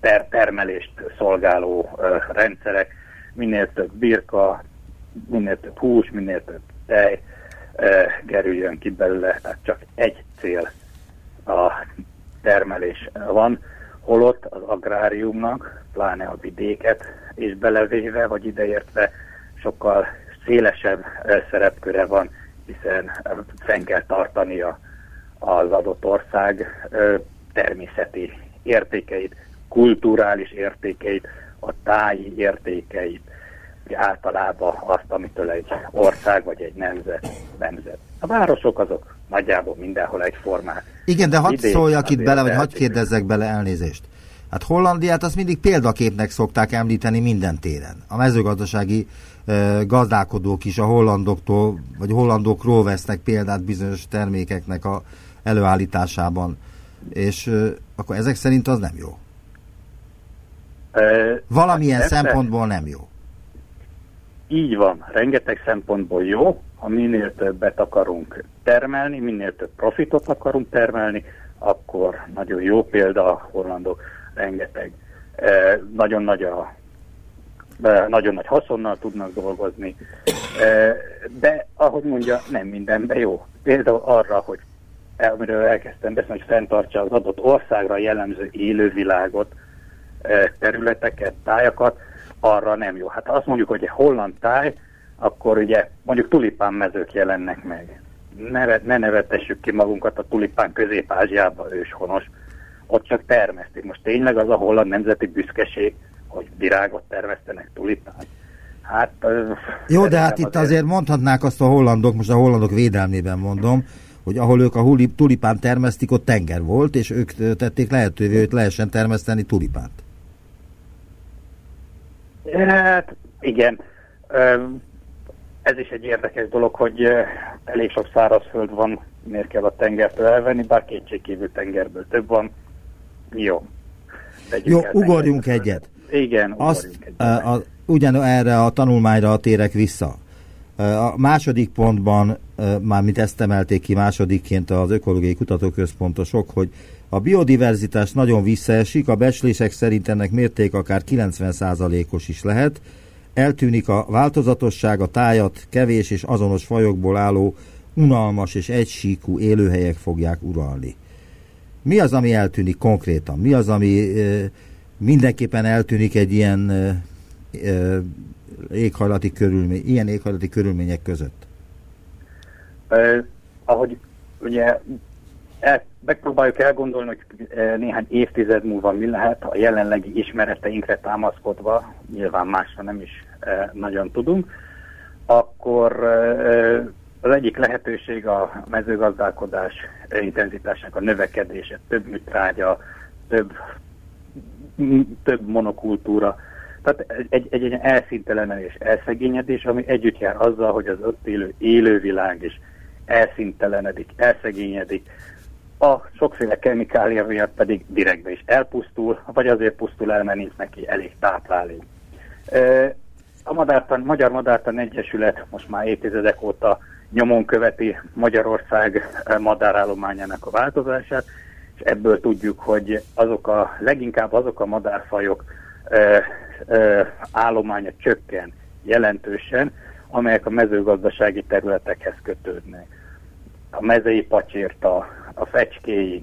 ter termelést szolgáló rendszerek, minél több birka, minél több hús, minél több tej gerüljön ki belőle, tehát csak egy cél a termelés van, holott az agráriumnak, pláne a vidéket és belevéve, vagy ideértve sokkal szélesebb szerepköre van, hiszen fenn kell tartania az adott ország természeti értékeit, kulturális értékeit, a táji értékeit, általában azt, amitől egy ország vagy egy nemzet nemzet. A városok azok nagyjából mindenhol egyformák. Igen, de hadd szóljak itt bele, vagy hadd kérdezzek bele elnézést. Hát Hollandiát azt mindig példaképnek szokták említeni minden téren. A mezőgazdasági e, gazdálkodók is a hollandoktól, vagy hollandokról vesznek példát bizonyos termékeknek a előállításában. És e, akkor ezek szerint az nem jó. Valamilyen hát szempontból nem jó. Így van, rengeteg szempontból jó, ha minél többet akarunk termelni, minél több profitot akarunk termelni, akkor nagyon jó példa a hollandok rengeteg. E, nagyon nagy a e, nagyon nagy haszonnal tudnak dolgozni, e, de ahogy mondja, nem mindenben jó. Például arra, hogy amiről elkezdtem beszélni, hogy fenntartsa az adott országra jellemző élővilágot, területeket, tájakat, arra nem jó. Hát azt mondjuk, hogy egy holland táj, akkor ugye mondjuk tulipán mezők jelennek meg. Ne, ne nevetessük ki magunkat a tulipán közép-ázsiába őshonos ott csak termesztik. Most tényleg az a holland nemzeti büszkeség, hogy virágot termesztenek, tulipán. Hát, Jó, de hát itt azért... azért mondhatnák azt a hollandok, most a hollandok védelmében mondom, hogy ahol ők a tulipán termesztik, ott tenger volt, és ők tették lehetővé, hogy lehessen termeszteni tulipánt. Hát igen. Ez is egy érdekes dolog, hogy elég sok szárazföld van, miért kell a tengertől elvenni, bár kétségkívül tengerből több van, jó. Jó, ugorjunk egyet. Igen, Azt, egyet. A, ugyan erre a tanulmányra térek vissza. A második pontban, már mint ezt emelték ki másodikként az Ökológiai Kutatóközpontosok, hogy a biodiverzitás nagyon visszaesik, a becslések szerint ennek mérték akár 90%-os is lehet, eltűnik a változatosság, a tájat kevés és azonos fajokból álló unalmas és egysíkú élőhelyek fogják uralni. Mi az, ami eltűnik konkrétan? Mi az, ami mindenképpen eltűnik egy ilyen éghajlati körülmény, ilyen éghajlati körülmények között? Eh, ahogy ugye el, megpróbáljuk elgondolni, hogy néhány évtized múlva mi lehet, a jelenlegi ismereteinkre támaszkodva, nyilván másra nem is eh, nagyon tudunk, akkor eh, az egyik lehetőség a mezőgazdálkodás intenzitásának a növekedése, több műtrágya, több, több monokultúra. Tehát egy, egy, egy elszintelenedés, elszegényedés, ami együtt jár azzal, hogy az ott élő élővilág is elszintelenedik, elszegényedik, a sokféle kemikália miatt pedig direktbe is elpusztul, vagy azért pusztul el, mert nincs neki elég táplálék. A Madártan, Magyar Madártan Egyesület most már évtizedek óta nyomon követi Magyarország madárállományának a változását, és ebből tudjuk, hogy azok a, leginkább azok a madárfajok ö, ö, állománya csökken jelentősen, amelyek a mezőgazdasági területekhez kötődnek. A mezei pacsírta, a fecskéig,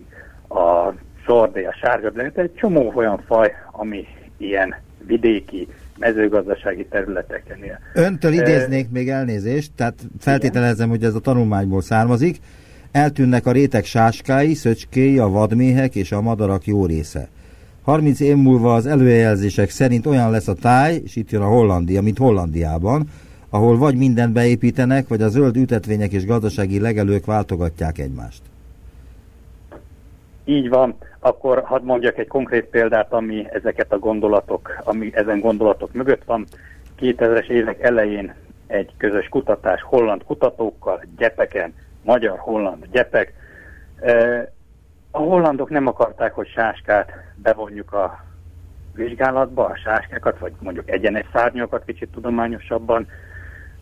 a sordé, a sárga, egy csomó olyan faj, ami ilyen vidéki, mezőgazdasági területeken él. Öntől idéznék még elnézést, tehát feltételezem, hogy ez a tanulmányból származik. Eltűnnek a rétek sáskái, szöcskéi, a vadméhek és a madarak jó része. 30 év múlva az előjelzések szerint olyan lesz a táj, és itt jön a Hollandia, mint Hollandiában, ahol vagy mindent beépítenek, vagy a zöld ütetvények és gazdasági legelők váltogatják egymást. Így van, akkor hadd mondjak egy konkrét példát, ami ezeket a gondolatok, ami ezen gondolatok mögött van. 2000-es évek elején egy közös kutatás holland kutatókkal, gyepeken, magyar-holland gyepek. A hollandok nem akarták, hogy sáskát bevonjuk a vizsgálatba, a sáskákat, vagy mondjuk egyenes szárnyakat kicsit tudományosabban,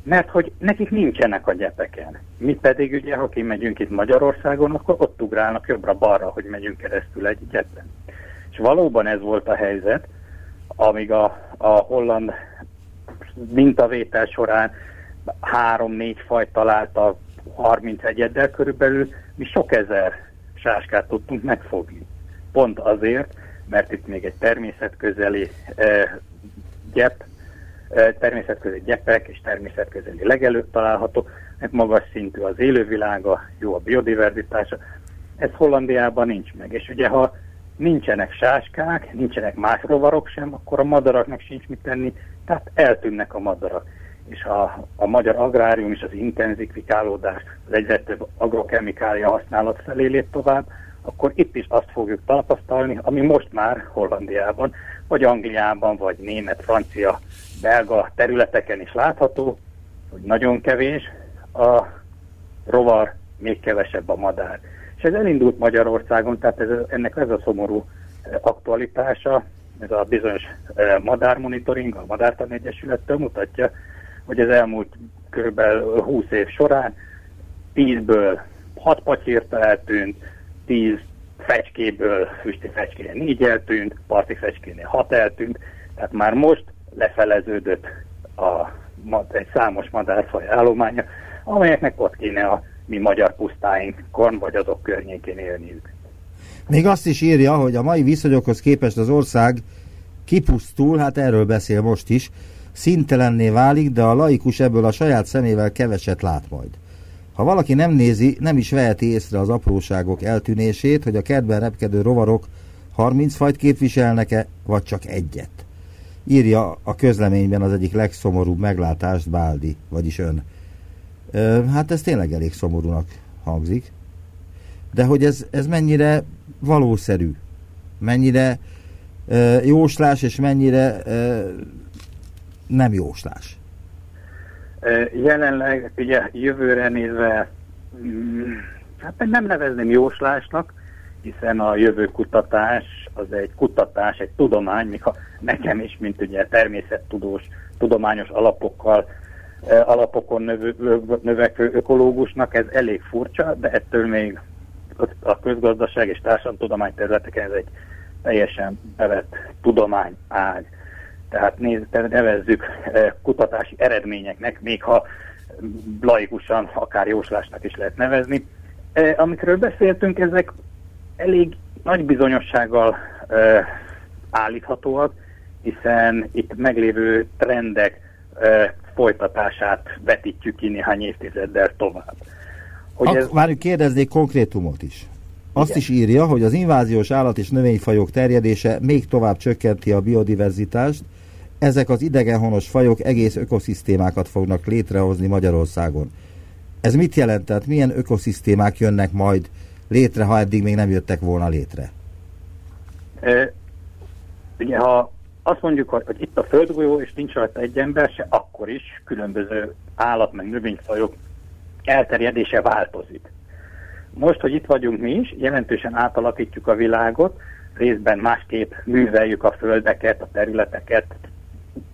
mert hogy nekik nincsenek a gyepeken. Mi pedig ugye, ha kimegyünk itt Magyarországon, akkor ott ugrálnak jobbra-balra, hogy megyünk keresztül egy gyepen. És valóban ez volt a helyzet, amíg a, a holland mintavétel során három-négy fajt találta 30 egyeddel körülbelül, mi sok ezer sáskát tudtunk megfogni. Pont azért, mert itt még egy természetközeli eh, gyep, természetközeli gyepek és természetközeli legelőtt található, mert magas szintű az élővilága, jó a biodiverzitása. Ez Hollandiában nincs meg. És ugye, ha nincsenek sáskák, nincsenek más rovarok sem, akkor a madaraknak sincs mit tenni, tehát eltűnnek a madarak. És a, a magyar agrárium is az intenzifikálódás, az egyre több agrokemikália használat felé lép tovább, akkor itt is azt fogjuk tapasztalni, ami most már Hollandiában, vagy Angliában, vagy német, francia, belga területeken is látható, hogy nagyon kevés a rovar, még kevesebb a madár. És ez elindult Magyarországon, tehát ez, ennek ez a szomorú eh, aktualitása, ez a bizonyos eh, madármonitoring, a Madártan Egyesülettől mutatja, hogy az elmúlt kb. 20 év során 10-ből 6 pacsírta eltűnt, 10 fecskéből füsti fecskénél 4 eltűnt, parti fecskénél 6 eltűnt, tehát már most lefeleződött a, egy számos madárfaj állománya, amelyeknek ott kéne a mi magyar pusztáinkon, vagy azok környékén élniük. Még azt is írja, hogy a mai viszonyokhoz képest az ország kipusztul, hát erről beszél most is, szintelenné válik, de a laikus ebből a saját szemével keveset lát majd. Ha valaki nem nézi, nem is veheti észre az apróságok eltűnését, hogy a kertben repkedő rovarok 30 fajt képviselnek-e, vagy csak egyet. Írja a közleményben az egyik legszomorúbb meglátást Báldi, vagyis ön. Hát ez tényleg elég szomorúnak hangzik. De hogy ez, ez mennyire valószerű, mennyire jóslás, és mennyire nem jóslás. Jelenleg ugye jövőre nézve mm, hát nem nevezném jóslásnak, hiszen a jövő kutatás az egy kutatás, egy tudomány, míg ha nekem is, mint ugye természettudós, tudományos alapokkal, alapokon növekvő ökológusnak ez elég furcsa, de ettől még a közgazdaság és társadalomtudomány területeken ez egy teljesen bevett tudomány ág. Tehát néz, nevezzük eh, kutatási eredményeknek, még ha laikusan, akár jóslásnak is lehet nevezni. Eh, amikről beszéltünk, ezek elég nagy bizonyossággal eh, állíthatóak, hiszen itt meglévő trendek folytatását vetítjük ki néhány évtizeddel tovább. Hogy Ak- ez... Várjuk, kérdeznék konkrétumot is. Azt Igen. is írja, hogy az inváziós állat és növényfajok terjedése még tovább csökkenti a biodiverzitást, ezek az idegenhonos fajok egész ökoszisztémákat fognak létrehozni Magyarországon. Ez mit jelent? Tehát milyen ökoszisztémák jönnek majd létre, ha eddig még nem jöttek volna létre? E, ugye, ha azt mondjuk, hogy, itt a földgolyó, és nincs rajta egy ember se, akkor is különböző állat- meg növényfajok elterjedése változik. Most, hogy itt vagyunk mi is, jelentősen átalakítjuk a világot, részben másképp műveljük a földeket, a területeket,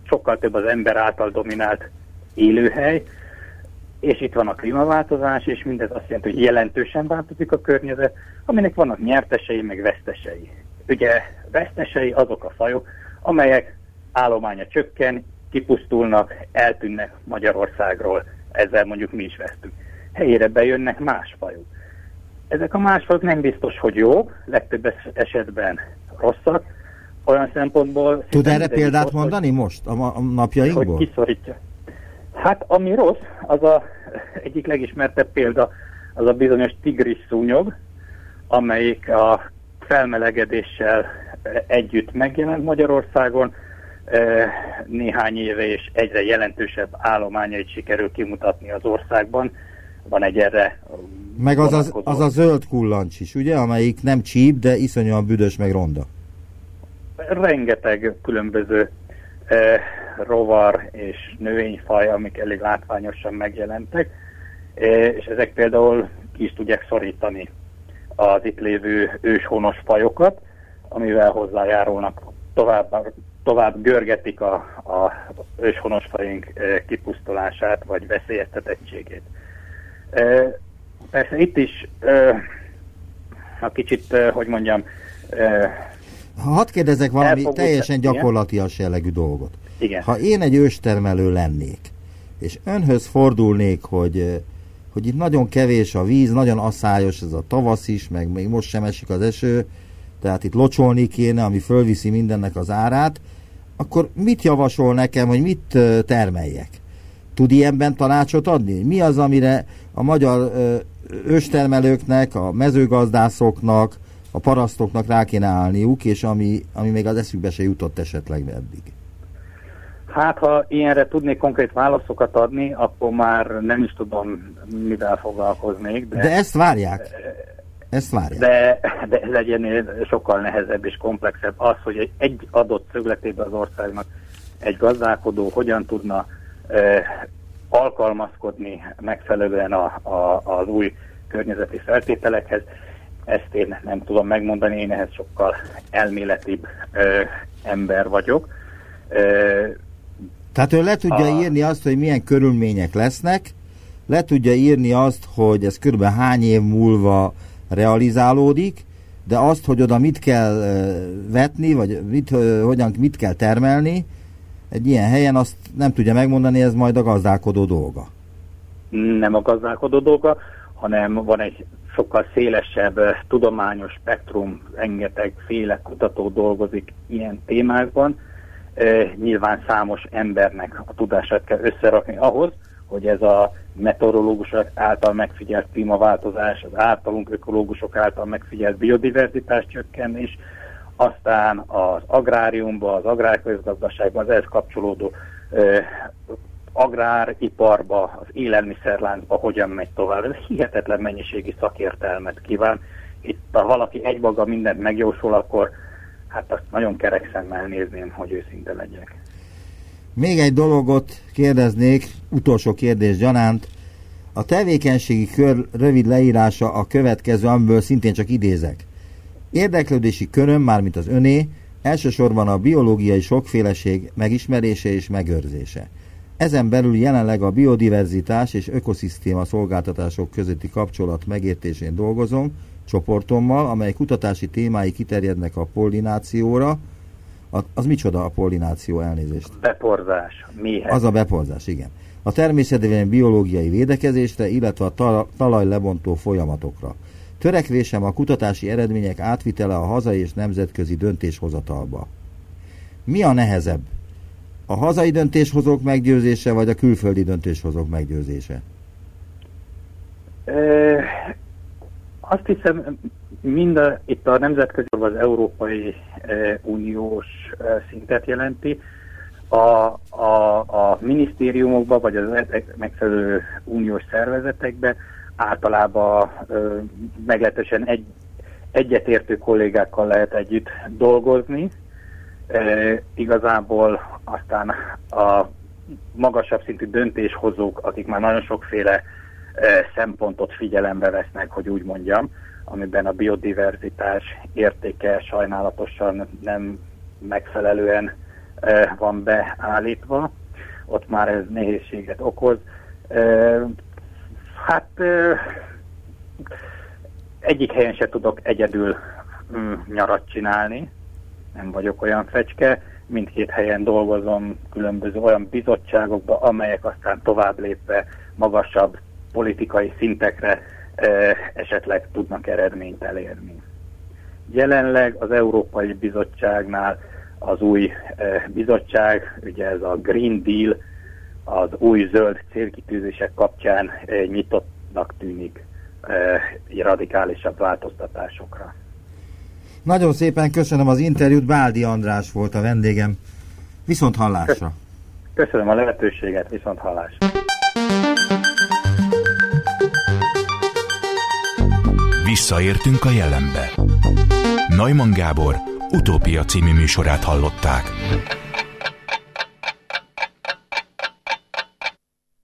sokkal több az ember által dominált élőhely, és itt van a klímaváltozás, és mindez azt jelenti, hogy jelentősen változik a környezet, aminek vannak nyertesei, meg vesztesei. Ugye vesztesei azok a fajok, amelyek állománya csökken, kipusztulnak, eltűnnek Magyarországról, ezzel mondjuk mi is vesztünk. Helyére bejönnek más fajok. Ezek a más fajok nem biztos, hogy jók, legtöbb esetben rosszak, olyan szempontból... Tud erre példát rossz, mondani most a, a napjainkból? Hogy kiszorítja. Hát ami rossz, az a egyik legismertebb példa, az a bizonyos tigris szúnyog, amelyik a felmelegedéssel együtt megjelent Magyarországon, e, néhány éve és egyre jelentősebb állományait sikerül kimutatni az országban. Van egy erre Meg az, az, az a zöld kullancs is, ugye, amelyik nem csíp, de iszonyúan büdös, meg ronda. Rengeteg különböző eh, rovar és növényfaj, amik elég látványosan megjelentek, eh, és ezek például ki is tudják szorítani az itt lévő őshonos fajokat, amivel hozzájárulnak tovább, tovább görgetik a, a őshonos fajunk eh, kipusztulását vagy veszélyeztetettségét. Eh, persze itt is a kicsit, hogy mondjam, ha hadd kérdezek valami teljesen gyakorlatias jellegű dolgot. Igen. Ha én egy őstermelő lennék, és önhöz fordulnék, hogy, hogy itt nagyon kevés a víz, nagyon asszályos ez a tavasz is, meg még most sem esik az eső, tehát itt locsolni kéne, ami fölviszi mindennek az árát, akkor mit javasol nekem, hogy mit termeljek? Tud ilyenben tanácsot adni? Mi az, amire a magyar őstermelőknek, a mezőgazdászoknak, a parasztoknak rá kéne állniuk, és ami, ami még az eszükbe se jutott esetleg eddig? Hát, ha ilyenre tudnék konkrét válaszokat adni, akkor már nem is tudom, mivel foglalkoznék. De, de ezt várják. Ezt várják. De, de ez legyen sokkal nehezebb és komplexebb az, hogy egy adott szögletében az országnak egy gazdálkodó hogyan tudna eh, alkalmazkodni megfelelően a, a, az új környezeti feltételekhez. Ezt én nem tudom megmondani, én ehhez sokkal elméletibb ö, ember vagyok. Ö, Tehát ő le tudja a... írni azt, hogy milyen körülmények lesznek, le tudja írni azt, hogy ez körülbelül hány év múlva realizálódik, de azt, hogy oda mit kell vetni, vagy mit, hogyan, mit kell termelni, egy ilyen helyen azt nem tudja megmondani, ez majd a gazdálkodó dolga. Nem a gazdálkodó dolga, hanem van egy sokkal szélesebb tudományos spektrum, rengeteg féle kutató dolgozik ilyen témákban. Nyilván számos embernek a tudását kell összerakni ahhoz, hogy ez a meteorológusok által megfigyelt klímaváltozás, az általunk ökológusok által megfigyelt biodiverzitás csökkenés, aztán az agráriumban, az agrárközgazdaságban, az ehhez kapcsolódó agráriparba, az élelmiszerláncba hogyan megy tovább. Ez hihetetlen mennyiségi szakértelmet kíván. Itt ha valaki egymaga mindent megjósol, akkor hát azt nagyon kerek szemmel nézném, hogy őszinte legyek. Még egy dologot kérdeznék, utolsó kérdés gyanánt. A tevékenységi kör rövid leírása a következő, amiből szintén csak idézek. Érdeklődési köröm, mármint az öné, elsősorban a biológiai sokféleség megismerése és megőrzése. Ezen belül jelenleg a biodiverzitás és ökoszisztéma szolgáltatások közötti kapcsolat megértésén dolgozom, csoportommal, amely kutatási témái kiterjednek a pollinációra. A, az micsoda a pollináció elnézést? Beporzás. Mihez? Az a beporzás, igen. A természetében biológiai védekezésre, illetve a talaj lebontó folyamatokra. Törekvésem a kutatási eredmények átvitele a hazai és nemzetközi döntéshozatalba. Mi a nehezebb? A hazai döntéshozók meggyőzése, vagy a külföldi döntéshozók meggyőzése? E, azt hiszem, mind a, itt a nemzetközi, az Európai Uniós szintet jelenti. A, a, a minisztériumokban, vagy az megfelelő uniós szervezetekben általában meglehetősen egy, egyetértő kollégákkal lehet együtt dolgozni, E, igazából aztán a magasabb szintű döntéshozók, akik már nagyon sokféle e, szempontot figyelembe vesznek, hogy úgy mondjam, amiben a biodiverzitás értéke sajnálatosan nem megfelelően e, van beállítva, ott már ez nehézséget okoz. E, hát e, egyik helyen se tudok egyedül mm, nyarat csinálni, nem vagyok olyan fecske, mindkét helyen dolgozom különböző olyan bizottságokba, amelyek aztán tovább lépve magasabb politikai szintekre esetleg tudnak eredményt elérni. Jelenleg az Európai Bizottságnál az új bizottság, ugye ez a Green Deal, az új zöld célkitűzések kapcsán nyitottnak tűnik radikálisabb változtatásokra. Nagyon szépen köszönöm az interjút, Báldi András volt a vendégem. Viszont hallásra. Köszönöm a lehetőséget, viszont hallásra. Visszaértünk a jelenbe. Neumann Gábor utópia című műsorát hallották.